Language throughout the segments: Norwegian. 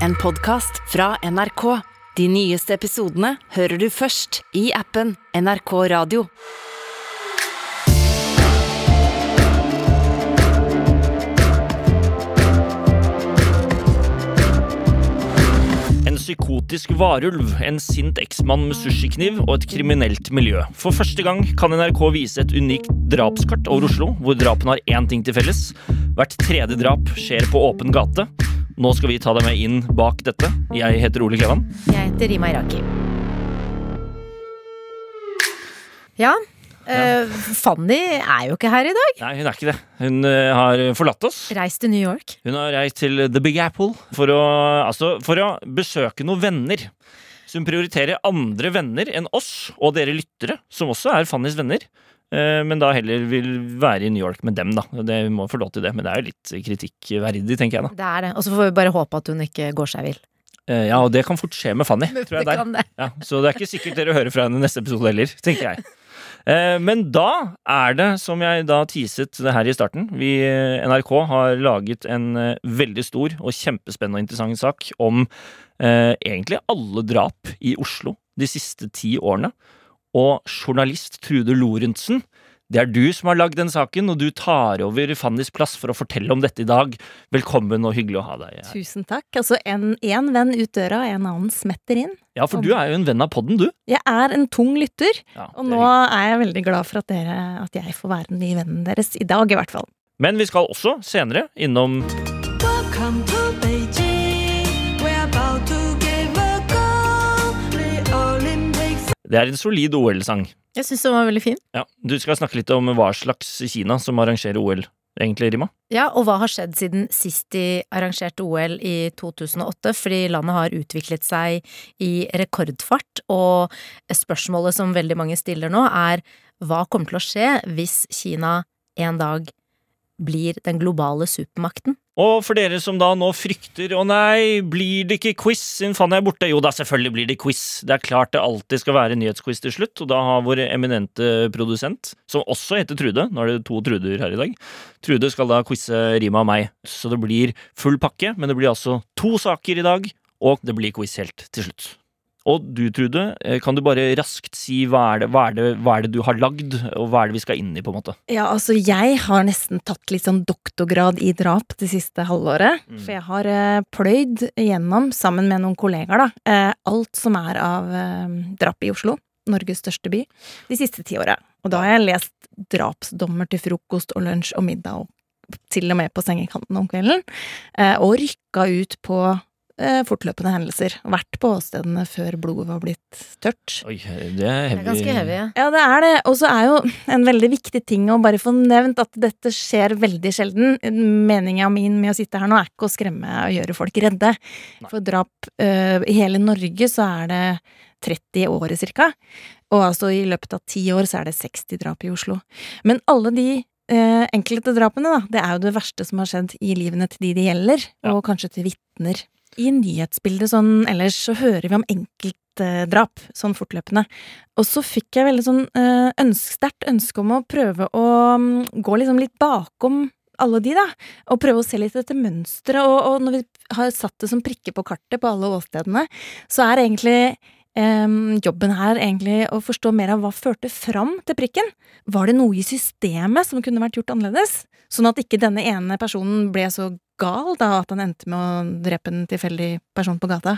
en podkast fra NRK. De nyeste episodene hører du først i appen NRK Radio. En psykotisk varulv, en sint eksmann med sushikniv og et kriminelt miljø. For første gang kan NRK vise et unikt drapskart over Oslo, hvor drapene har én ting til felles. Hvert tredje drap skjer på åpen gate. Nå skal vi ta deg med inn bak dette. Jeg heter Ole Klevan. Jeg heter Rima Iraki. Ja, eh, Fanny er jo ikke her i dag. Nei, hun er ikke det. Hun eh, har forlatt oss. Reist til New York. Hun har reist til The Big Apple for å, altså, for å besøke noen venner. Så hun prioriterer andre venner enn oss og dere lyttere, som også er Fannys venner. Eh, Men da heller vil være i New York med dem, da. Det, vi må få lov til det, men det er jo litt kritikkverdig, tenker jeg da. Det er det. Og så får vi bare håpe at hun ikke går seg vill. Eh, Ja, og det kan fort skje med Fanny, tror jeg Det kan det. Ja, så det er ikke sikkert dere hører fra henne neste episode heller, tenker jeg. Eh, Men da er det, som jeg da teaset det her i starten vi, NRK har laget en veldig stor og kjempespennende og interessant sak om eh, egentlig alle drap i Oslo de siste ti årene. Og journalist Trude Lorentzen, det er du som har lagd den saken, og du tar over Fannys plass for å fortelle om dette i dag. Velkommen og hyggelig å ha deg her. Tusen takk. Altså, en, en venn ut døra, en annen smetter inn. Ja, for du er jo en venn av podden, du. Jeg er en tung lytter, Ja, og nå er jeg veldig glad for at, dere, at jeg får være den nye vennen deres. I dag, i hvert fall. Men vi skal også senere innom Welcome to Det er en solid OL-sang. Jeg syns den var veldig fin. Ja, du skal snakke litt om hva slags Kina som arrangerer OL, egentlig, Rima. Ja, og hva har skjedd siden sist de arrangerte OL i 2008? Fordi landet har utviklet seg i rekordfart, og spørsmålet som veldig mange stiller nå, er hva kommer til å skje hvis Kina en dag blir den globale supermakten? Og for dere som da nå frykter Å nei, blir det ikke quiz siden Fanny er borte? Jo da, selvfølgelig blir det quiz. Det er klart det alltid skal være nyhetsquiz til slutt, og da har vår eminente produsent, som også heter Trude Nå er det to Truder her i dag. Trude skal da quize Rima og meg, så det blir full pakke, men det blir altså to saker i dag, og det blir quiz helt til slutt. Og du, Trude, eh, kan du bare raskt si hva er, det, hva, er det, hva er det du har lagd, og hva er det vi skal inn i, på en måte? Ja, altså jeg har nesten tatt litt sånn doktorgrad i drap det siste halvåret. Mm. For jeg har eh, pløyd gjennom, sammen med noen kollegaer, da, eh, alt som er av drap i Oslo, Norges største by, de siste ti åra. Og da har jeg lest drapsdommer til frokost og lunsj og middag, og til og med på sengekanten om kvelden. Eh, og rykka ut på fortløpende hendelser. Vært på åstedene før blodet var blitt tørt. Oi, det er heavy. ja. Ja, det er det. Og så er jo en veldig viktig ting å bare få nevnt at dette skjer veldig sjelden. Meninga min med å sitte her nå er ikke å skremme og gjøre folk redde. Nei. For drap øh, i hele Norge så er det 30 i året cirka. Og altså i løpet av ti år så er det 60 drap i Oslo. Men alle de eh, enkelte drapene, da, det er jo det verste som har skjedd i livene til de det gjelder, Ja. og kanskje til vitner. I nyhetsbildet sånn ellers så hører vi om enkeltdrap, sånn fortløpende. Og så fikk jeg veldig sånn eh, ønsk, sterkt ønske om å prøve å um, gå liksom litt bakom alle de, da. Og prøve å se litt etter mønsteret. Og, og når vi har satt det som prikker på kartet på alle åstedene, så er egentlig em, jobben her egentlig å forstå mer av hva førte fram til prikken. Var det noe i systemet som kunne vært gjort annerledes? Sånn at ikke denne ene personen ble så gal da at han endte med å drepe en tilfeldig person på gata.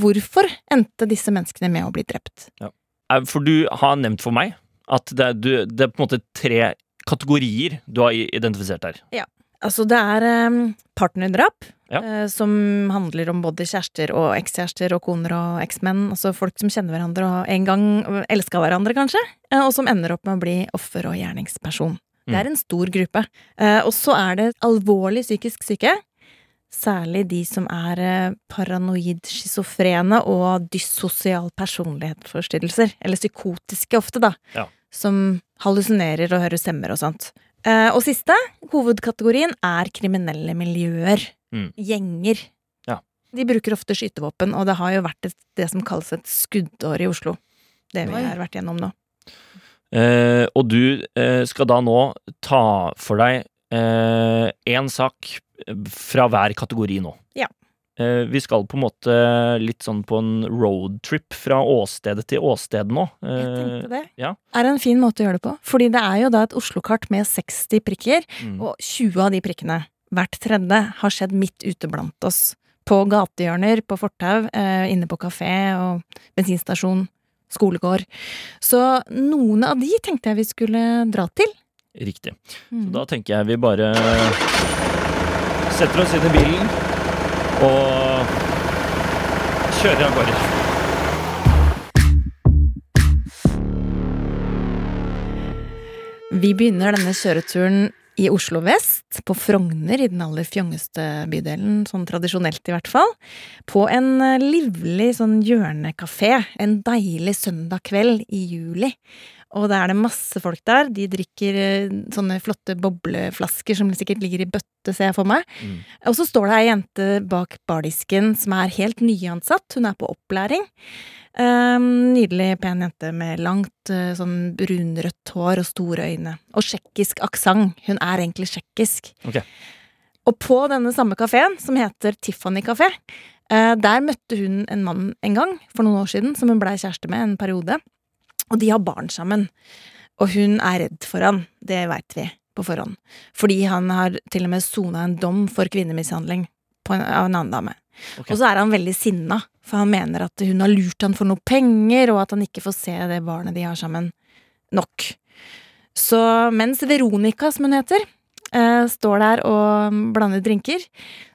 Hvorfor endte disse menneskene med å bli drept? Ja. For du har nevnt for meg at det er, du, det er på en måte tre kategorier du har identifisert her. Ja. Altså, det er em, partnerdrap, Ja. eh, som handler om både kjærester og ekskjærester og koner og eksmenn. Altså folk som kjenner hverandre og en gang elska hverandre, kanskje, eh, og som ender opp med å bli offer og gjerningsperson. Det er en stor gruppe. Eh, og så er det alvorlig psykisk syke. Særlig de som er eh, paranoid schizofrene og dyssosial personlighetsforstyrrelser. Eller psykotiske ofte, da. Ja. Som hallusinerer og hører stemmer og sånt. Eh, og siste, hovedkategorien, er kriminelle miljøer. Mm. Gjenger. Ja. De bruker ofte skytevåpen, og det har jo vært et, det som kalles et skuddår i Oslo. Det vi har vært gjennom nå. Eh, og du eh, skal da nå ta for deg én sak fra hver kategori nå. Ja. Eh, Vi skal på en måte litt sånn på en roadtrip fra åstedet til åsted nå. Jeg Eh, tenkte det. ja. Er en fin måte å gjøre det på. Fordi det er jo da et Oslo-kart med 60 prikker, Mm. og 20 av de prikkene, hvert tredje, har skjedd midt ute blant oss. På gatehjørner, på fortau, eh, inne på kafé og bensinstasjon, skolegård. Så noen av de tenkte jeg vi skulle dra til. Riktig. Så Mm. da tenker jeg vi bare setter oss inn i bilen og kjører av gårde. Vi begynner denne kjøreturen i Oslo vest, på Frogner, i den aller fjongeste bydelen, sånn tradisjonelt i hvert fall. På en eh, livlig sånn hjørnekafé en deilig søndag kveld i juli. Og da er det masse folk der. De drikker eh, sånne flotte bobleflasker som sikkert ligger i bøtte, ser jeg for meg. Mm. Og så står det ei jente bak bardisken som er helt nyansatt. Hun er på opplæring. Um, nydelig, pen jente med langt, eh, sånn brunrødt hår og store øyne. Og tsjekkisk aksent. Hun er egentlig tsjekkisk. Okay. Og på denne samme kafeen, som heter Tiffany kafé, eh, der møtte hun en mann en gang, for noen år siden, som hun blei kjæreste med en periode. Og de har barn sammen. Og hun er redd for han, det veit vi på forhånd. Fordi han har til og med sona en dom for kvinnemishandling en, av en annen dame. Okay. Og så er han veldig sinna, for han mener at hun har lurt han for noe penger, og at han ikke får se det barnet de har sammen, nok. Så mens Veronica, som hun heter, eh, står der og blander drinker,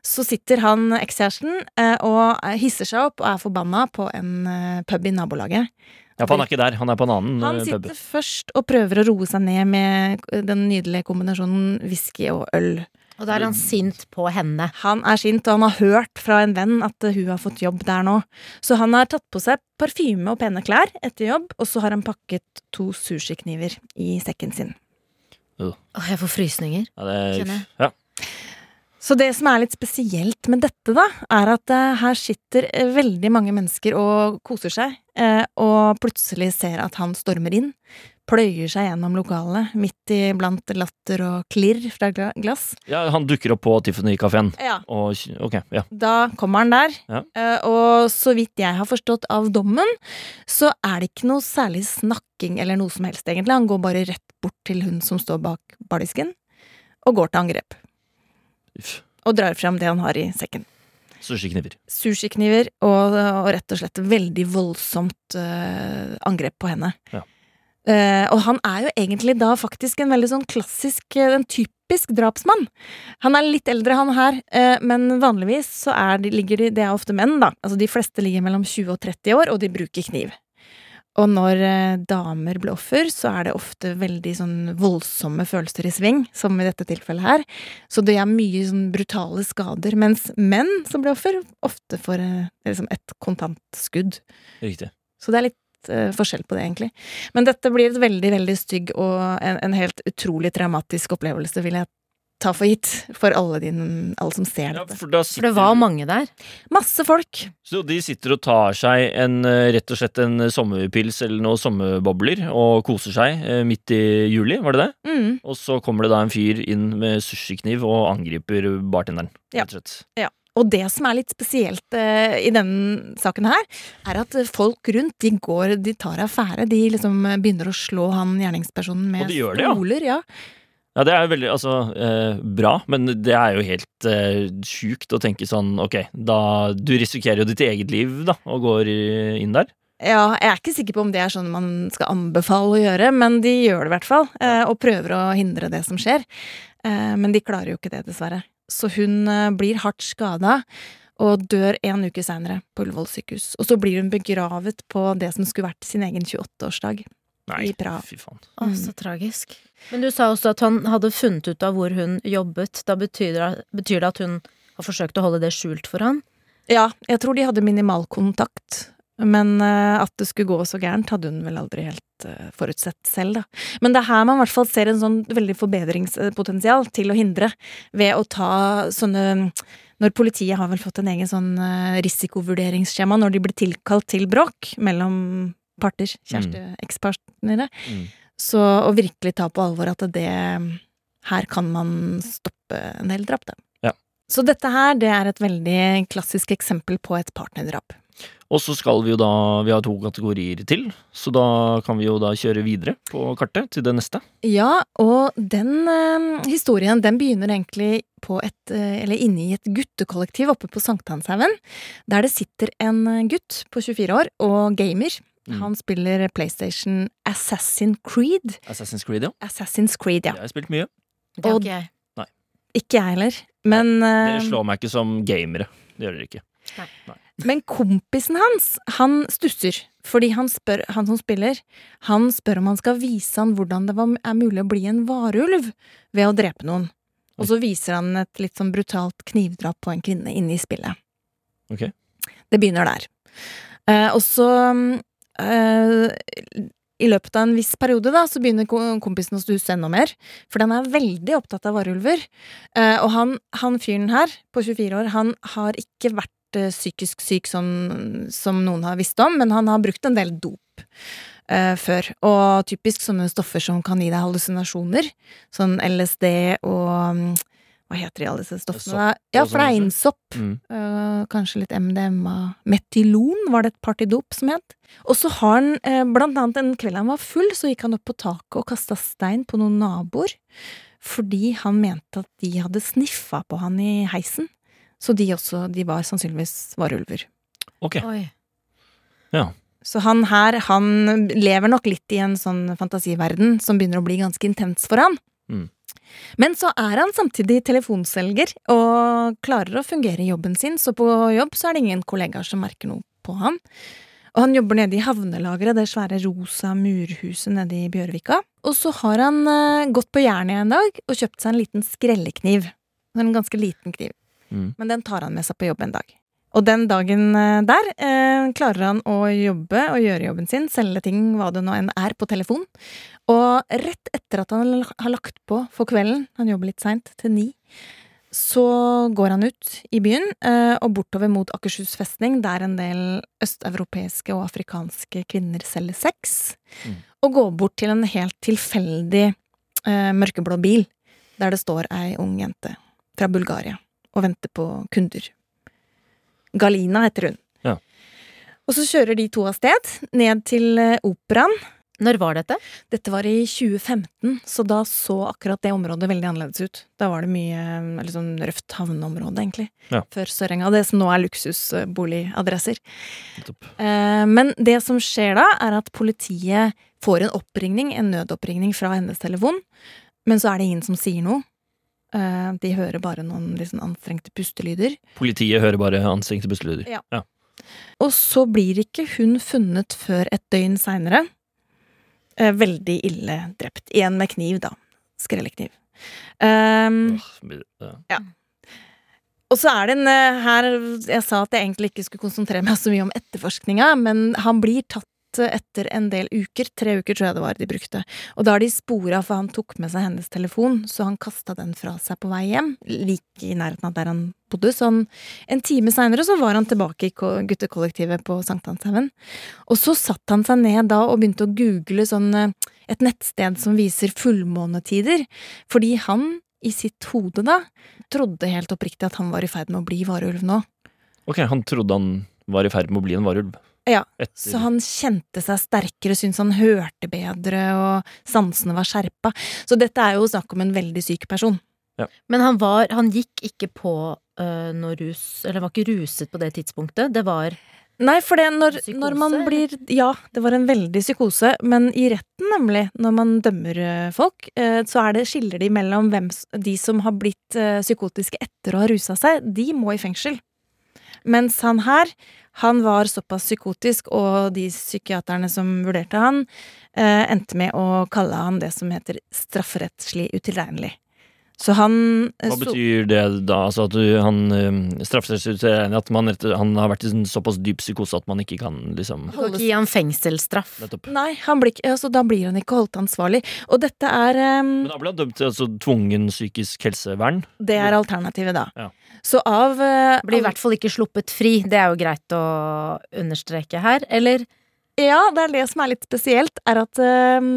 så sitter han ekskjæresten eh, og hisser seg opp og er forbanna på en eh, pub i nabolaget. Ja, for han er ikke der, han er på en annen Han eh, pub. sitter først og prøver å roe seg ned med den nydelige kombinasjonen whisky og øl. Og da er han sint på henne. Han er sint, og han har hørt fra en venn at eh, hun har fått jobb der nå. Så han har tatt på seg parfyme og pene klær etter jobb, og så har han pakket to sushikniver i sekken sin. Åh, jeg får frysninger. Ja, det, Kjenner jeg. ja. Så det som er litt spesielt med dette, da, er at eh, her sitter eh, veldig mange mennesker og koser seg, eh, og plutselig ser at han stormer inn, pløyer seg gjennom lokalet, midt iblant latter og klirr fra glass. ja, han dukker opp på Tiffany-kafeen. Ja. Og okay, ja. Da kommer han der, Ja. og så vidt jeg har forstått av dommen, så er det ikke noe særlig snakking eller noe som helst, egentlig. Han går bare rett bort til hun som står bak bardisken, og går til angrep. Og drar frem det han har i sekken. Sushikniver. Sushikniver og, og rett og slett veldig voldsomt uh, angrep på henne. Ja. Uh, og han er jo egentlig da faktisk en veldig sånn klassisk, eh, en typisk drapsmann. Han er litt eldre, han her, uh, men vanligvis så er de, ligger de, det er ofte menn, da. Altså de fleste ligger mellom 20 og 30 år, og de bruker kniv. Og når eh, damer blir offer, så er det ofte veldig sånn voldsomme følelser i sving, som i dette tilfellet her. Så det er mye sånn brutale skader, mens menn som blir offer, ofte får eh, liksom et kontant skudd. Riktig. Så det er litt uh, forskjell på det, egentlig. Men dette blir et veldig, veldig stygg og en, en helt utrolig traumatisk opplevelse, vil jeg ta for gitt, for alle, din, alle som ser Ja, dette. for, da For det var mange der. Masse folk! så de sitter og tar seg en, eh, rett og slett en sommerpils eller noen sommerbobler og koser seg eh, midt i juli, var det det? Mm. Og så kommer det da en fyr inn med sushikniv og angriper bartenderen. Ja. Rett og slett. Og det som er litt spesielt uh, i denne saken her, er at eh, folk rundt, de går, de tar affære. De liksom eh, begynner å slå han gjerningspersonen med Og de gjør det, ja. Ja, det er jo veldig altså, eh, bra, men det er jo helt eh, sjukt å tenke sånn ok, da Du risikerer jo ditt eget liv, da, og går inn der. Ja, jeg er ikke sikker på om det er sånn man skal anbefale å gjøre, men de gjør det i hvert fall, eh, og prøver å hindre det som skjer. Eh, Men de klarer jo ikke det, dessverre. Så hun eh, blir hardt skada og dør en uke seinere på Ullevål sykehus. Og så blir hun begravet på det som skulle vært sin egen 28-årsdag. Nei, fy faen. Å, så tragisk. Men du sa også at han hadde funnet ut av hvor hun jobbet. Da betyr det, betyr det at hun har forsøkt å holde det skjult for han? Ja, jeg tror de hadde minimal kontakt. Men uh, at det skulle gå så gærent, hadde hun vel aldri helt uh, forutsett selv, da. Men det er her man i hvert fall ser en sånn veldig forbedringspotensial til å hindre, ved å ta sånne Når politiet har vel fått en egen sånn uh, risikovurderingsskjema når de blir tilkalt til bråk mellom parter, kjæreste, ekspartnere, Mm. så å virkelig ta på alvor at det Her kan man stoppe en del drap, da. Så dette her, det er et veldig klassisk eksempel på et partnerdrap. Og så skal vi jo da Vi har to kategorier til, så da kan vi jo da kjøre videre på kartet til det neste. Ja, og den eh, historien, den begynner egentlig på et, eh, eller inne i et guttekollektiv oppe på Sankthanshaugen, der det sitter en gutt på 24 år og gamer. Mm. Han spiller PlayStation Assassin Creed. Assassin's Creed, ja. Assassin's Creed, ja. Det har jeg spilt mye. Det har Og- ikke jeg. Ikke jeg heller. Men, Dere eh, slår meg ikke som gamere. Det gjør dere ikke. men kompisen hans, han stusser. Fordi han, spør, han som spiller, han spør om han skal vise han hvordan det er mulig å bli en varulv ved å drepe noen. Og så viser han et litt sånn brutalt knivdrap på en kvinne inne i spillet. Ok. Det begynner der. Eh, og så eh, I løpet av en viss periode da, så begynner kompisen å stusse enda mer. For den er veldig opptatt av varulver. Uh, og han, han fyren her, på 24 år, han har ikke vært uh, psykisk syk som, som noen har visst om, men han har brukt en del dop. uh, før. Og typisk sånne stoffer som kan gi deg hallusinasjoner. Sånn LSD og mm, Hva heter de alle disse stoffene? da? Sopp Ja, fleinsopp. Mm. Uh, kanskje litt MDMA. Metylon var det et partydop som het. Og så har han, uh, blant annet en kveld han var full, så gikk han opp på taket og kasta stein på noen naboer. Fordi han mente at de hadde sniffa på han i heisen. Så de også, de var sannsynligvis varulver. Ok. Oi. Ja. Så han her, han lever nok litt i en sånn fantasiverden som begynner å bli ganske intens for han. Mm. Men så er han samtidig telefonselger og klarer å fungere i jobben sin, så på jobb så er det ingen kollegaer som merker noe på han. Og han jobber nede i havnelageret, det svære rosa murhuset nede i Bjørvika. Og så har han uh, gått på jernet en dag og kjøpt seg en liten skrellekniv. En ganske liten kniv. Mm. Men den tar han med seg på jobb en dag. Og den dagen eh, der eh, klarer han å jobbe og gjøre jobben sin, selge ting, hva det nå enn er, på telefon. Og rett etter at han har lagt på for kvelden, han jobber litt seint, til ni, så går han ut i byen eh, og bortover mot Akershus festning, der en del østeuropeiske og afrikanske kvinner selger sex, Mm. og går bort til en helt tilfeldig eh, mørkeblå bil, der det står ei ung jente fra Bulgaria og venter på kunder. Galina heter hun. Ja. Og så kjører de to av sted, ned til eh, operaen. Når var dette? Dette var i 2015, så da så akkurat det området veldig annerledes ut. Da var det mye liksom, røft havneområde, egentlig. Ja. Før Sørenga. Det som nå er luksusboligadresser. Eh, Men det som skjer da, er at politiet får en oppringning, en nødoppringning fra hennes telefon, men så er det ingen som sier noe. Eh, De hører bare noen sånn anstrengte pustelyder. Politiet hører bare anstrengte pustelyder. Ja. Og så blir ikke hun funnet før et døgn seinere. Eh, Veldig ille drept. Igjen med kniv, da. Skrellekniv. Um, ja. og så er det en eh, her Jeg sa at jeg egentlig ikke skulle konsentrere meg så mye om etterforskninga, men han blir tatt etter en del uker. Tre uker tror jeg det var de brukte. Og da har de spora, for han tok med seg hennes telefon, så han kasta den fra seg på vei hjem. Like i nærheten av der han bodde. Så han, en time seinere så var han tilbake i guttekollektivet på Sankthanshaugen. Og så satte han seg ned da og begynte å google sånn eh, et nettsted som viser fullmånetider. Fordi han i sitt hode da trodde helt oppriktig at han var i ferd med å bli varulv nå. Ok, han trodde han var i ferd med å bli en varulv. Ja, Etter Så han kjente seg sterkere, syntes han hørte bedre, og sansene var skjerpa. Så dette er jo snakk om en veldig syk person. Men han var Han gikk ikke på øh, noe rus, eller var ikke ruset på det tidspunktet. Det var Nei, for det når, Psykose, når man blir Ja, det var en veldig psykose, men i retten, nemlig, når man dømmer eh, folk, eh, så er det, skiller de mellom hvem, de som har blitt eh, psykotiske etter å ha rusa seg, de må i fengsel. Mens han her, han var såpass psykotisk, og de psykiaterne som vurderte han, eh, endte med å kalle han det som heter strafferettslig utilregnelig. Så han eh, Hva betyr det da? Altså at du, han um, at man, han har vært i en såpass dyp psykose at man ikke kan liksom Du kan ikke gi han fengselsstraff. Nei, han blir, altså, da blir han ikke holdt ansvarlig. Og dette er um, Men da ble han dømt til altså, tvungen psykisk helsevern. Det er alternativet, da. Ja. Så av uh, Blir i hvert fall ikke sluppet fri, det er jo greit å understreke her. Eller Ja, det er det som er litt spesielt, er at eh,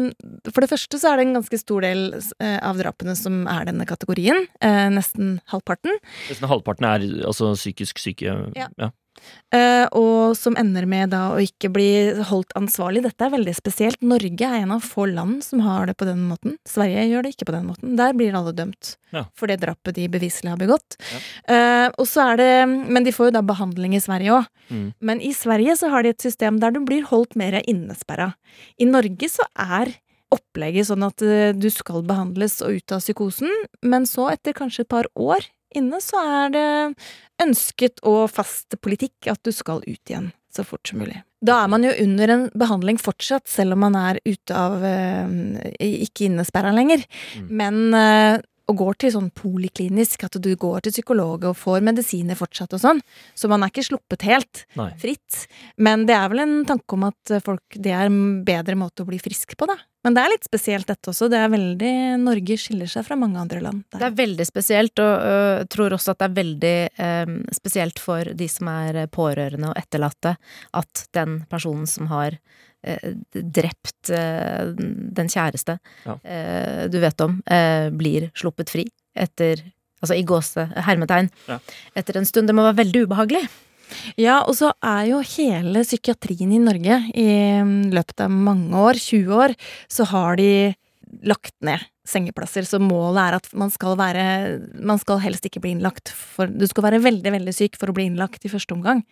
for det første så er det en ganske stor del eh, av drapene som er denne kategorien. eh, nesten halvparten. Nesten halvparten er altså psykisk syke. Ja. Ja. Eh, og som ender med da å ikke bli holdt ansvarlig. Dette er veldig spesielt. Norge er en av få land som har det på den måten. Sverige gjør det ikke på den måten. Der blir alle dømt Ja. for det drapet de beviselig har begått. Eh, og så er det Men de får jo da behandling i Sverige òg. Mm. Men i Sverige så har de et system der du blir holdt mer innesperra. I Norge så er opplegget sånn at eh, du skal behandles og ut av psykosen, men så, etter kanskje et par år inne, så er det ønsket og fast politikk at du skal ut igjen så fort som mulig. Da er man jo under en behandling fortsatt, selv om man er ute av eh, Ikke innesperra lenger. Mm. Men eh, og går til sånn poliklinisk, at du går til psykolog og får medisiner fortsatt og sånn. Så man er ikke sluppet helt Nei. fritt. Men det er vel en tanke om at folk, det er en bedre måte å bli frisk på, da. Men det er litt spesielt dette også. Det er veldig Norge skiller seg fra mange andre land. Det er veldig spesielt, og jeg tror også at det er veldig øh, spesielt for de som er pårørende og etterlatte, at den personen som har øh, drept øh, den kjæreste Ja. øh, du vet om, blir sluppet fri etter Altså i gåse, hermetegn. Ja. Etter en stund. Det må være veldig ubehagelig. Ja, og så er jo hele psykiatrien i Norge i mm, løpet av mange år, 20 år, så har de lagt ned sengeplasser. Så målet er at man skal være Man skal helst ikke bli innlagt. For du skal være veldig, veldig syk for å bli innlagt i første omgang.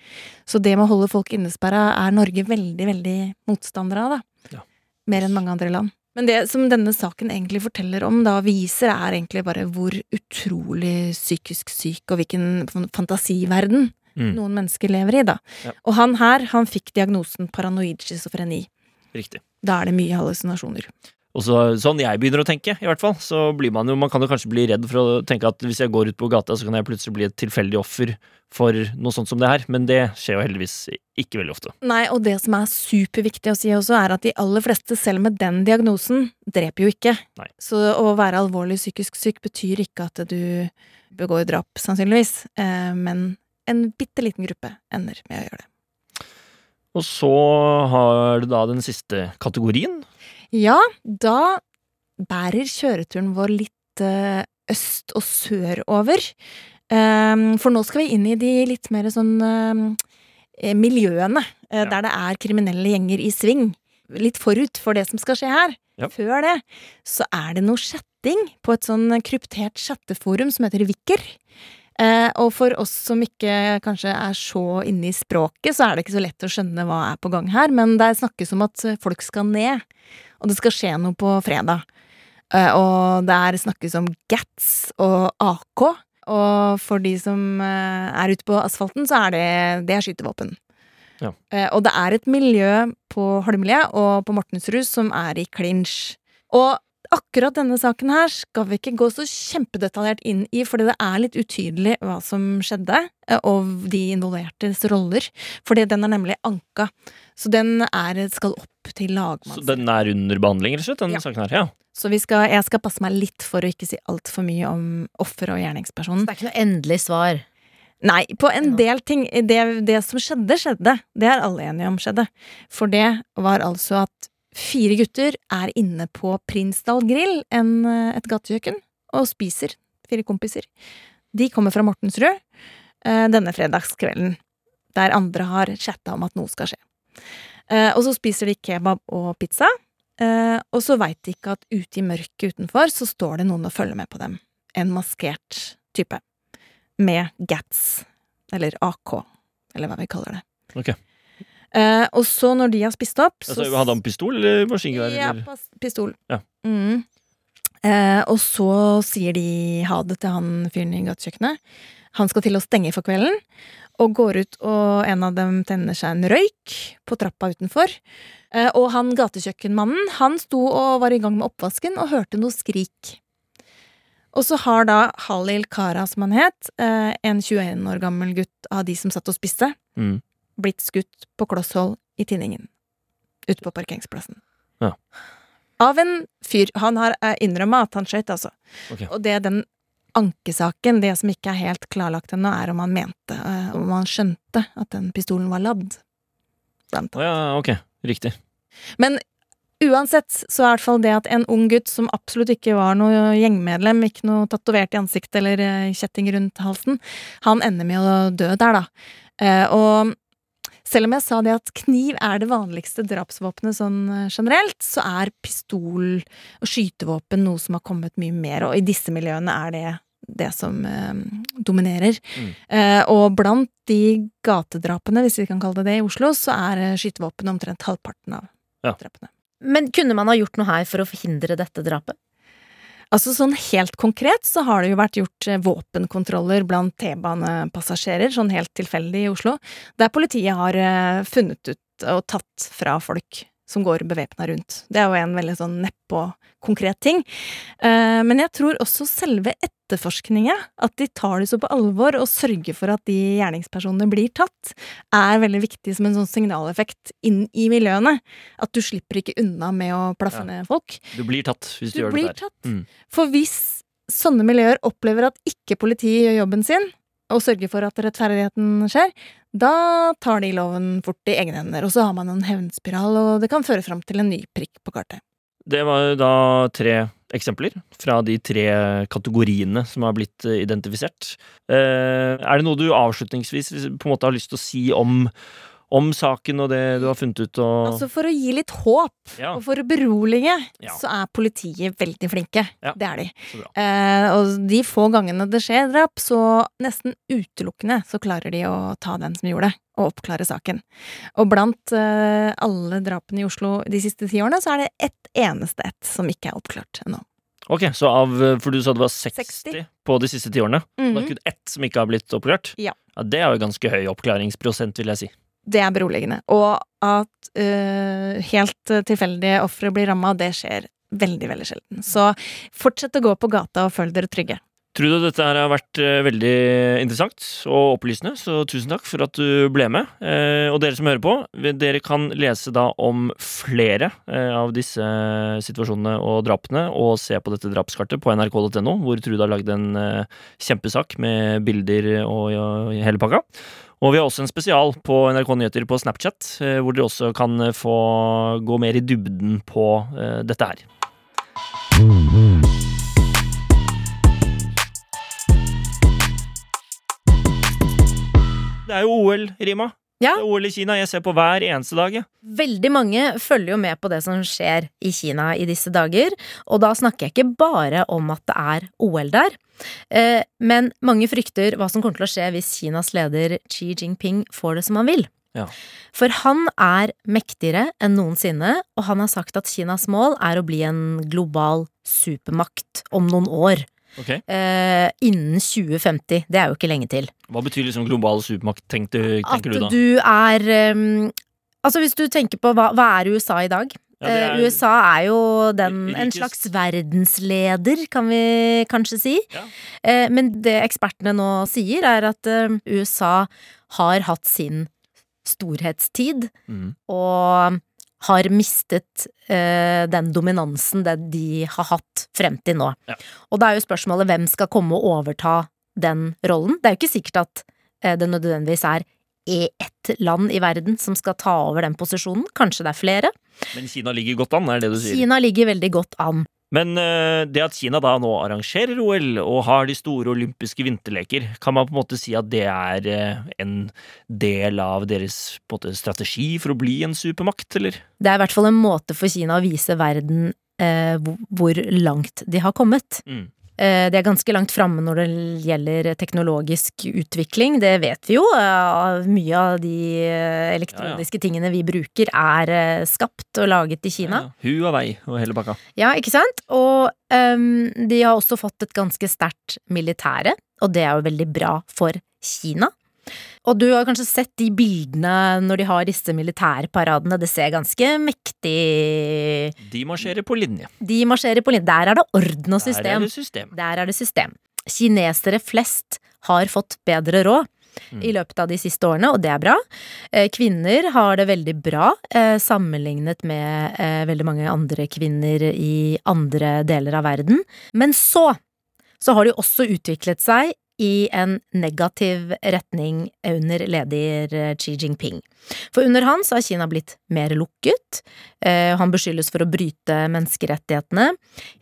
Så det med å holde folk innesperra er Norge veldig, veldig motstander av, da. Ja. Mer enn mange andre land. Men det som denne saken egentlig forteller om, da viser, er egentlig bare hvor utrolig psykisk syk og hvilken fantasiverden Mm. noen mennesker lever i, da. Ja. Og han her, han fikk diagnosen paranoid schizofreni. Riktig. Da er det mye hallusinasjoner. Og så, sånn jeg begynner å tenke, i hvert fall, så blir man jo Man kan jo kanskje bli redd for å tenke at hvis jeg går ut på gata, så kan jeg plutselig bli et tilfeldig offer for noe sånt som det her. Men det skjer jo heldigvis ikke veldig ofte. Nei, og det som er superviktig å si også, er at de aller fleste, selv med den diagnosen, dreper jo ikke. Nei. Så å være alvorlig psykisk syk betyr ikke at du begår drap, sannsynligvis. Eh, men en bitte liten gruppe ender med å gjøre det. Og så har du da den siste kategorien. Ja, da bærer kjøreturen vår litt eh, øst og sørover. Um, for nå skal vi inn i de litt mer sånn um, eh, miljøene, eh, Ja. der det er kriminelle gjenger i sving. Litt forut for det som skal skje her. Ja. Før det så er det noe chatting på et sånn kryptert chatteforum som heter Vikker. Eh, og for oss som ikke kanskje er så inne i språket, så er det ikke så lett å skjønne hva er på gang her, men det snakkes om at folk skal ned, og det skal skje noe på fredag. Eh, og der snakkes om Gats og AK, og for de som eh, er ute på asfalten, så er det, det er skytevåpen. Ja. Eh, og det er et miljø på Holmlia og på Mortensrud som er i clinch. Og akkurat denne saken her skal vi ikke gå så kjempedetaljert inn i, fordi det er litt utydelig hva som skjedde, eh, og de involvertes roller. Fordi den er nemlig anka. Så den er, skal opp til Så den er under behandling, rett og slett, den Ja. saken her. Ja. Så vi skal, jeg skal passe meg litt for å ikke si altfor mye om offer og gjerningspersonen. Så det er ikke noe endelig svar. Nei, på en del ting det, det som skjedde, skjedde. Det er alle enige om skjedde. For det var altså at fire gutter er inne på Prinsdal grill, en, eh, et gatekjøkken, og spiser. Fire kompiser. De kommer fra Mortensrud eh, denne fredagskvelden, der andre har chatta om at noe skal skje. Eh, og så spiser de kebab og pizza, og så veit de ikke at ute i mørket utenfor så står det noen og følger med på dem. En maskert type med GATS, eller AK, eller hva vi kaller det. Ok. Eh, og så, når de har spist opp så Altså, hadde han pistol eller maskingevær? Ja, pistol. Ja. Mm. Eh, og så sier de ha det til han fyren i gatekjøkkenet. Han skal til å stenge for kvelden, og går ut, og en av dem tenner seg en røyk på trappa utenfor. Eh, og han gatekjøkkenmannen, han sto og var i gang med oppvasken og hørte noe skrik. Og så har da Halil Kara, som han het, eh, en 21 år gammel gutt av de som satt og spiste, Mm. Blitt skutt på kloss hold i tinningen. Ute på parkeringsplassen. Ja. Av en fyr. Han har innrømma at han skøyt, altså. Okay. Og det er den ankesaken, det som ikke er helt klarlagt ennå, er om han mente, eh, om han skjønte at den pistolen var ladd. Blant annet. ja, ok. Riktig. Men uansett så er i hvert fall det at en ung gutt som absolutt ikke var noe gjengmedlem, ikke noe tatovert i ansiktet eller eh, kjetting rundt halsen, han ender med å dø der, da. Eh, og selv om jeg sa det at kniv er det vanligste drapsvåpenet sånn eh, generelt, så er pistol og skytevåpen noe som har kommet mye mer, og i disse miljøene er det det som eh, dominerer. Mm. Eh, og blant de gatedrapene, hvis vi kan kalle det det, i Oslo, så er eh, skytevåpen omtrent halvparten av Ja. drapene. Men kunne man ha gjort noe her for å forhindre dette drapet? Altså sånn helt konkret så har det jo vært gjort eh, våpenkontroller blant T-banepassasjerer, sånn helt tilfeldig i Oslo, der politiet har eh, funnet ut og tatt fra folk som går bevæpna rundt. Det er jo en veldig sånn neppe og konkret ting. Eh, Men jeg tror også selve etterforskninga, at de tar det så på alvor og sørger for at de gjerningspersonene blir tatt, er veldig viktig som en sånn signaleffekt inn i miljøene. At du slipper ikke unna med å plaffe Ja. ned folk. Du blir tatt hvis du, Du gjør blir der. Mm. For hvis sånne miljøer opplever at ikke politiet gjør jobben sin, og sørger for at rettferdigheten skjer, da tar de loven fort i egne hender, og så har man en hevnspiral, og det kan føre fram til en ny prikk på kartet. Det var jo da tre eksempler fra de tre kategoriene som har blitt eh, identifisert. Eh, er det noe du avslutningsvis på en måte har lyst til å si om, om saken og det du har funnet ut? Og, Altså For å gi litt håp, ja, og for å berolige, Ja. så er politiet veldig flinke. Ja. Det er de. Eh, og de få gangene det skjer drap, så nesten utelukkende så klarer de å ta den som gjorde det, og oppklare saken. Og blant eh, alle drapene i Oslo de siste ti årene, så er det ett eneste ett som ikke er oppklart ennå. Ok, så av For du sa det var 60, 60. på de siste ti årene. Det Mhm. er kun ett som ikke har blitt oppklart? Ja. Det er jo ganske høy oppklaringsprosent, vil jeg si. Det er beroligende. Og at uh, helt eh, tilfeldige ofre blir ramma, det skjer veldig, veldig sjelden. Så fortsett å gå på gata og føl dere trygge. Trude, dette her har vært eh, veldig interessant og opplysende, så tusen takk for at du ble med. Og dere som hører på, dere kan lese da om flere av disse situasjonene og drapene, og se på dette drapskartet på nrk.no, hvor Trude har lagd en kjempesak med bilder og hele pakka. Og vi har også en spesial på NRK Nyheter på Snapchat, eh, hvor dere også kan eh, få gå mer i dybden på eh, dette her. Det er jo OL, Rima. Ja. Det er OL i Kina. Jeg ser på hver eneste dag. Ja. Veldig mange følger jo med på det som skjer i Kina i disse dager, og da snakker jeg ikke bare om at det er OL der. Eh, men mange frykter hva som kommer til å skje hvis Kinas leder Xi Jinping får det som han vil. Ja. For han er mektigere enn noensinne, og han har sagt at Kinas mål er å bli en global supermakt om noen år. Ok. Eh, innen 2050. Det er jo ikke lenge til. Hva betyr liksom global supermakt, tenker du, At tenker du da? du er um, Altså hvis du tenker på hva, hva er USA i dag? Ja, er- Eh, USA er jo den, en slags verdensleder, kan vi kanskje si. Ja. Eh, men det ekspertene nå sier, er at eh, USA har hatt sin storhetstid, Mm. og har mistet eh, den dominansen det de har hatt frem til nå. Ja. Og da er jo spørsmålet hvem skal komme og overta den rollen. Det er jo ikke sikkert at eh, det nødvendigvis er ett land i verden som skal ta over den posisjonen. Kanskje det er flere. Men Kina ligger godt an, er det du sier? Kina ligger veldig godt an. Men eh, det at Kina da nå arrangerer OL og har de store olympiske vinterleker, kan man på en måte si at det er eh, en del av deres måte, strategi for å bli en supermakt, eller? Det er i hvert fall en måte for Kina å vise verden eh, hvor langt de har kommet. Mm. Eh, De er ganske langt framme når det gjelder teknologisk utvikling, det vet vi jo. Eh, Mye av de eh, elektroniske tingene vi bruker er skapt og laget i Kina. Ja, Hu og hele pakka. Ja, ikke sant? Og um, de har også fått et ganske sterkt militære, og det er jo veldig bra for Kina. Og du har kanskje sett de bildene når de har disse militærparadene, det ser ganske mektig De marsjerer på linje. De marsjerer på linje. Der er det orden og system. Der er det system. Der er det system. Kinesere flest har fått bedre råd Mm. i løpet av de siste årene, og det er bra. Eh, Kvinner har det veldig bra eh, sammenlignet med eh, veldig mange andre kvinner i andre deler av verden. Men så, så har de også utviklet seg i en negativ retning under leder Xi Jinping. For under han så har Kina blitt mer lukket, eh, han beskyldes for å bryte menneskerettighetene.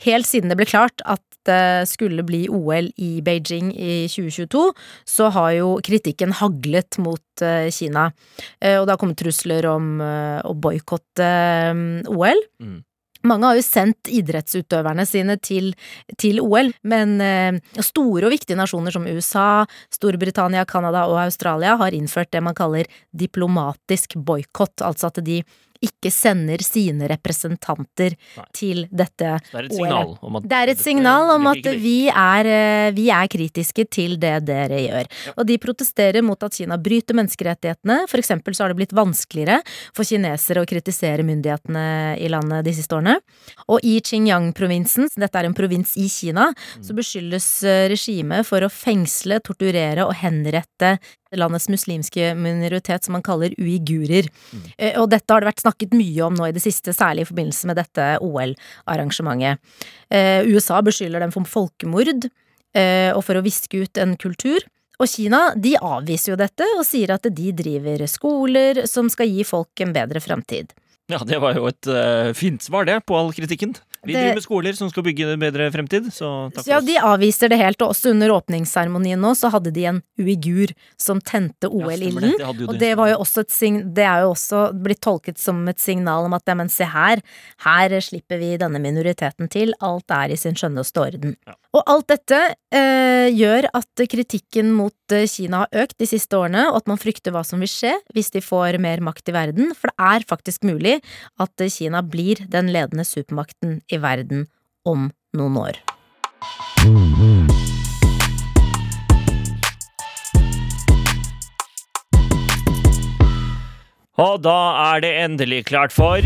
Helt siden det ble klart at det skulle bli OL i Beijing i 2022, så har jo kritikken haglet mot eh, Kina. Eh, Og det har kommet trusler om eh, å boikotte eh, OL. Mm. Mange har jo sendt idrettsutøverne sine til, til OL, men eh, store og viktige nasjoner som USA, Storbritannia, Canada og Australia har innført det man kaller diplomatisk boikott, altså at de ikke sender sine representanter Nei. til dette Det er et OL. signal om at det er et signal om at vi. er, eh, vi er kritiske til det dere gjør. Og de protesterer mot at Kina bryter menneskerettighetene. For eksempel så har det blitt vanskeligere for kinesere å kritisere myndighetene i landet de siste årene. Og i Xinjiang-provinsen, dette er en provins i Kina, så beskyldes eh, regimet for å fengsle, torturere og henrette landets muslimske minoritet, som man kaller uigurer. Mm. Og dette har det vært snakket mye om nå i det siste, særlig i forbindelse med dette OL-arrangementet. Eh, USA beskylder dem for folkemord eh, og for å viske ut en kultur. Og Kina de avviser jo dette og sier at de driver skoler som skal gi folk en bedre framtid. Ja, det var jo et uh, fint svar, det, på all kritikken. Vi Det- driver med skoler som skal bygge en bedre fremtid, så takk for ja, oss. de avviser det helt, og også under åpningsseremonien nå så hadde de en uigur som tente OL-ilden. Ja, Og det var jo også et sign, det er jo også blitt tolket som et signal om at ja, men se her, her slipper vi denne minoriteten til, alt er i sin skjønneste orden. Ja. Og alt dette eh, gjør at kritikken mot eh, Kina har økt de siste årene, og at man frykter hva som vil skje hvis de får mer makt i verden, for det er faktisk mulig at Kina blir den ledende supermakten i verden om noen år. Og da er det endelig klart for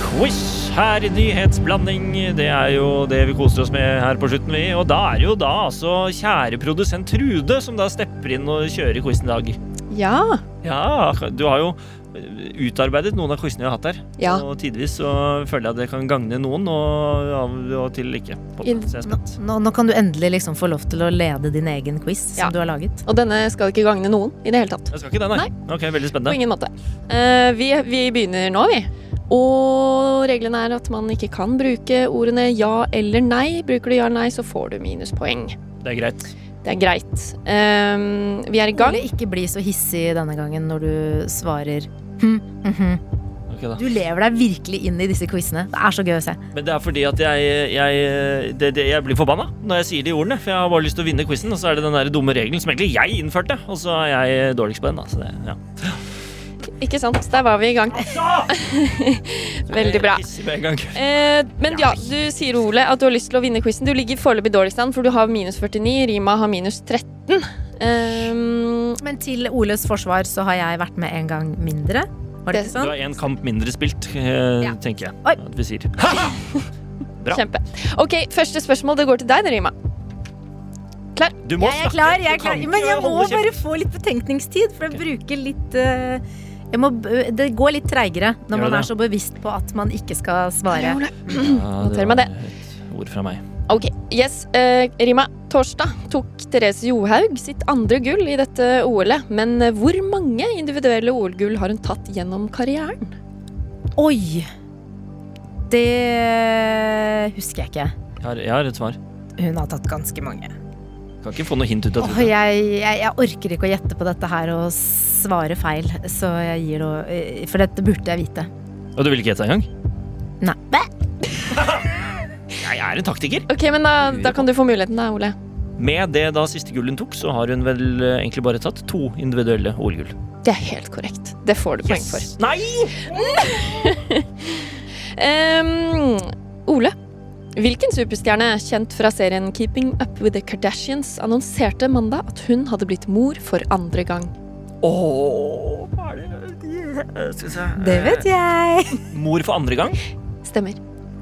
quiz her i Nyhetsblanding. Det er jo det vi koser oss med her på slutten, vi. Og da er det jo da altså kjære produsent Trude som da stepper inn og kjører quizen i dag. Ja. Ja, du har jo utarbeidet noen av quizene vi har hatt her. Ja. Og tidvis så føler jeg at det kan gagne noen, og av og til ikke. I- Nå, nå, kan du endelig liksom få lov til å lede din egen quiz Ja. som du har laget. Og denne skal ikke gagne noen i det hele tatt. Jeg skal ikke det, nei. Ok, veldig På ingen måte. Uh, vi, vi begynner nå, vi. Og reglene er at man ikke kan bruke ordene ja eller nei. Bruker du ja eller nei, så får du minuspoeng. Det er greit. Det er greit. Um, vi er i gang. Ole, ikke bli så hissig denne gangen når du svarer hm, mhm. Ok da. Du lever deg virkelig inn i disse quizene. Det er så gøy å se. Men det er fordi at jeg, jeg, det, det, jeg blir forbanna når jeg sier de ordene. For jeg har bare lyst til å vinne quizen, og så er det den der dumme regelen som egentlig jeg innførte. Og så er jeg dårligst på den, da. Så det, ja. Ikke sant? Der var vi i gang. Veldig bra. Eh, men ja, du sier Ole at du har lyst til å vinne quizen. Du ligger foreløpig dårligst an, for du har minus 49. Rima har minus 13. Um, Men til Oles forsvar så har jeg vært med en gang mindre. Var det Det- ikke Du sånn? har én kamp mindre spilt, eh, Ja. tenker jeg Oi. at vi sier. Bra. kjempe. Ok, første spørsmål. Det går til deg, Rima. Klar? Du må Jeg er klar, jeg er klar. Men jeg må bare få litt betenkningstid, for jeg bruker litt jeg må, Det går litt treigere når Gjør man det? er så bevisst på at man ikke skal svare. Ja, det meg var det. et ord fra meg. Ok, yes. uh, Rima, torsdag tok Therese Johaug sitt andre gull i dette OL-et. Men eh, hvor mange individuelle OL-gull har hun tatt gjennom karrieren? Oi! Det husker jeg ikke. Jeg har, jeg har et svar. Hun har tatt ganske mange. Kan ikke få noe hint ut av Åh, det. jeg, jeg, jeg orker ikke å gjette på dette her og svare feil, så jeg gir noe eh, For dette burde jeg vite. Og du vil ikke gjette engang? Nei. Jeg er en taktiker. Ok, men da, da kan du få muligheten, da, Ole. Med det da siste gull hun tok, så har hun vel eh, egentlig bare tatt to individuelle OL-gull. Det er helt korrekt. Det får du poeng for. Nei! um, Ole, hvilken superstjerne kjent fra serien Keeping Up With The Kardashians annonserte mandag at hun hadde blitt mor for andre gang? Ååå er det Skal vi se. Det vet jeg. Eh, Mor for andre gang. Stemmer.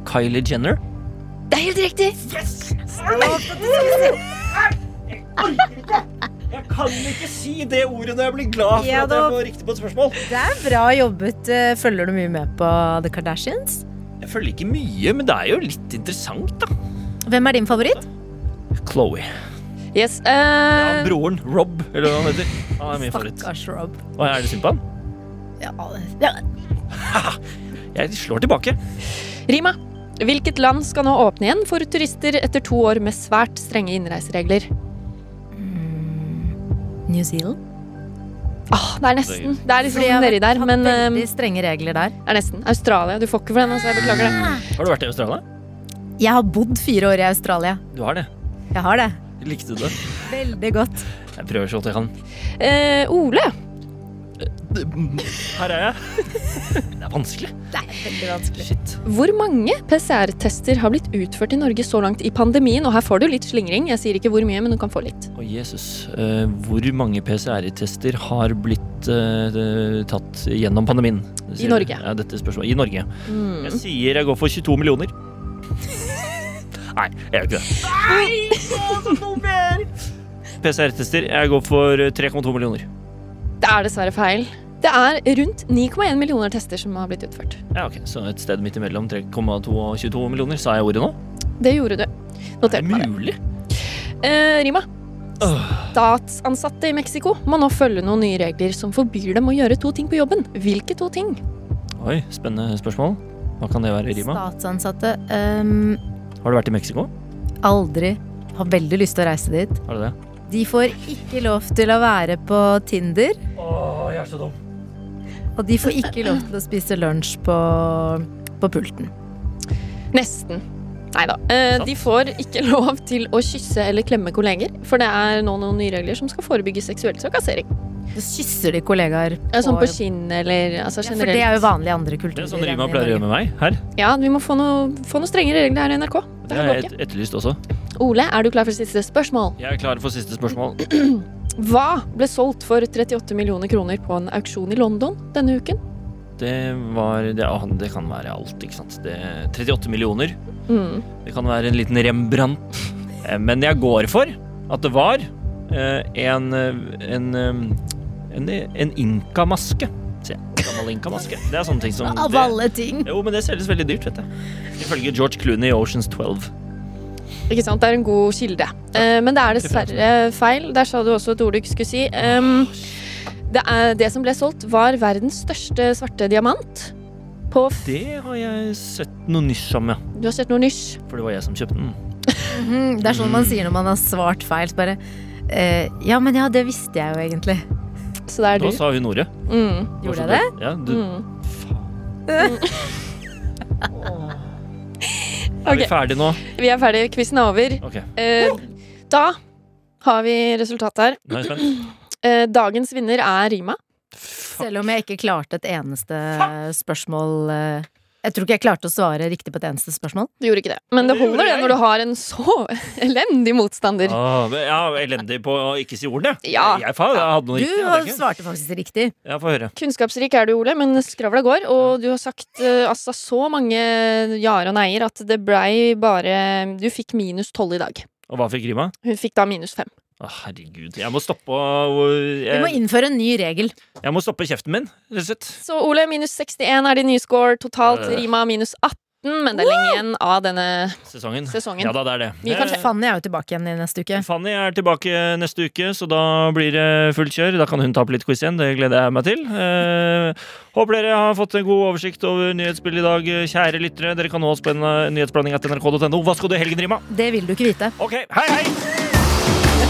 Kylie Jenner. Det er helt riktig! Jeg kan ikke si det ordet når jeg blir glad for Ja, at jeg får riktig på et spørsmål. Det er bra jobbet. Eh, Følger du mye med på The Kardashians? Jeg følger ikke mye, men det er jo litt interessant, da. Hvem er din favoritt? Chloé. Yes. Ja, eh, broren. Rob, eller hva han heter. Han er min favoritt. Stakkars Rob. Og er det synd på han? Ja, ja. Jeg slår tilbake. Rima. Hvilket land skal nå åpne igjen for turister etter to år med svært strenge innreiseregler? New Zealand? Ah, det er nesten. Det er liksom nedi der, men veldig strenge regler der. det er nesten. Australia. Du får ikke for den, altså. Jeg beklager det. Har du vært i Australia? Jeg har bodd fire år i Australia. Du har det. Jeg har det. Likte du det? Veldig godt. Jeg prøver så godt jeg kan. Eh, Ole, Her er jeg. Det er vanskelig. Det er veldig vanskelig. Shit. hvor mange PCR-tester har blitt utført i Norge så langt i pandemien? Og her får du litt slingring. Jeg sier ikke hvor mye, men du kan få litt. Å, Jesus. Eh, hvor mange PCR-tester har blitt uh, tatt gjennom pandemien? I Norge. Ja, dette spørsmålet. I Norge. Mm. Jeg sier jeg går for 22 millioner. Nei, jeg gjør ikke det. PCR-tester. Jeg går for 3,2 millioner. Det er dessverre feil. Det er rundt 9,1 millioner tester som har blitt utført. Ja, ok, Så et sted midt imellom 3,2 og 22 millioner. Sa jeg ordet nå? Det gjorde du. Notert det meg det. mulig? Eh, Rima. Statsansatte i Mexico må nå følge noen nye regler som forbyr dem å gjøre to ting på jobben. Hvilke to ting? Oi, spennende spørsmål. Hva kan det være, Rima? Statsansatte um, Har du vært i Mexico? aldri har veldig lyst til å reise dit. Har du det? De får ikke lov til å være på Tinder, Åh, jeg er så dum. og de får ikke lov til å spise lunsj på, på pulten. Nesten. Nei da. Eh, de får ikke lov til å kysse eller klemme kolleger, for det er nå noen nye regler som skal forebygge seksuell trakassering. Så kysser de kollegaer Ja, Sånn på kinnet eller altså Ja, for det er jo vanlig i andre Det kulturer. er sånn Rima pleier å gjøre med meg her. Ja, vi må få noe, få noe strengere regler her i NRK. Det Det har jeg et- etterlyst også. Ole, er du klar for siste spørsmål? Jeg er klar for siste spørsmål. Hva ble solgt for 38 millioner kroner på en auksjon i London denne uken? Det var Det, ah, det kan være alt, ikke sant. Det, 38 millioner. Mm. Det kan være en liten Rembrandt. Eh, Men jeg går for at det var eh, en eh, en, en, en inkamaske. Gammel inkamaske. Det er sånne ting som Av alle ting! Jo, men det selges veldig dyrt, vet du. Ifølge George Clooney i Oceans 12. Ikke sant, Det er en god kilde. Uh, men det er dessverre feil. Der sa du også et ord du ikke skulle si. Um, det, er, det som ble solgt, var verdens største svarte diamant. På f Det har jeg sett noe nysj om, ja. Du har sett noe nysj? For det var jeg som kjøpte den. Mhm, Det er sånn man sier når man har svart feil. Så bare eh, Ja, men ja, det visste jeg jo egentlig. Så det er Da du. sa hun ordet. Mm. Gjorde jeg det? Ja, du, Mm. Er vi ferdige nå? vi er ferdige. Quizen er over. Okay. Eh, da har vi resultatet her. nå er jeg spent. Eh, dagens vinner er Rima. Selv om jeg ikke klarte et eneste spørsmål eh, Jeg tror ikke jeg klarte å svare riktig på et eneste spørsmål. Du gjorde ikke det. Men det holder det når du har en så elendig motstander. Ah, ja, elendig på å ikke si ordene. Ja. Jeg, faen, jeg hadde noe Du riktig. svarte faktisk riktig. Ja, få høre. Kunnskapsrik er du, Ole, men skravla går. Og du har sagt eh, altså, så mange ja-er og nei-er at det blei bare Du fikk minus tolv i dag. Og hva fikk Rima? Hun fikk da minus fem. Å, herregud. Jeg må stoppe å- Vi må innføre en ny regel. jeg må stoppe kjeften min, rett og slett. Så Ole, minus 61 er din nye score. Totalt Øh. Rima minus 18, men det er lenge igjen av denne Sesongen. Sesongen. Ja da, det er det. Vi kan- Eh, Fanny er jo tilbake igjen i neste uke. Fanny er tilbake neste uke, så da blir det fullt kjør. Da kan hun ta opp litt quiz igjen. Det gleder jeg meg til. Eh, håper dere har fått en god oversikt over nyhetsbildet i dag, kjære lyttere. Dere kan nå oss på en eh, nyhetsblanding etter nrk.no. Hva skal du i helgen, Rima? Det vil du ikke vite. Ok, hei, hei!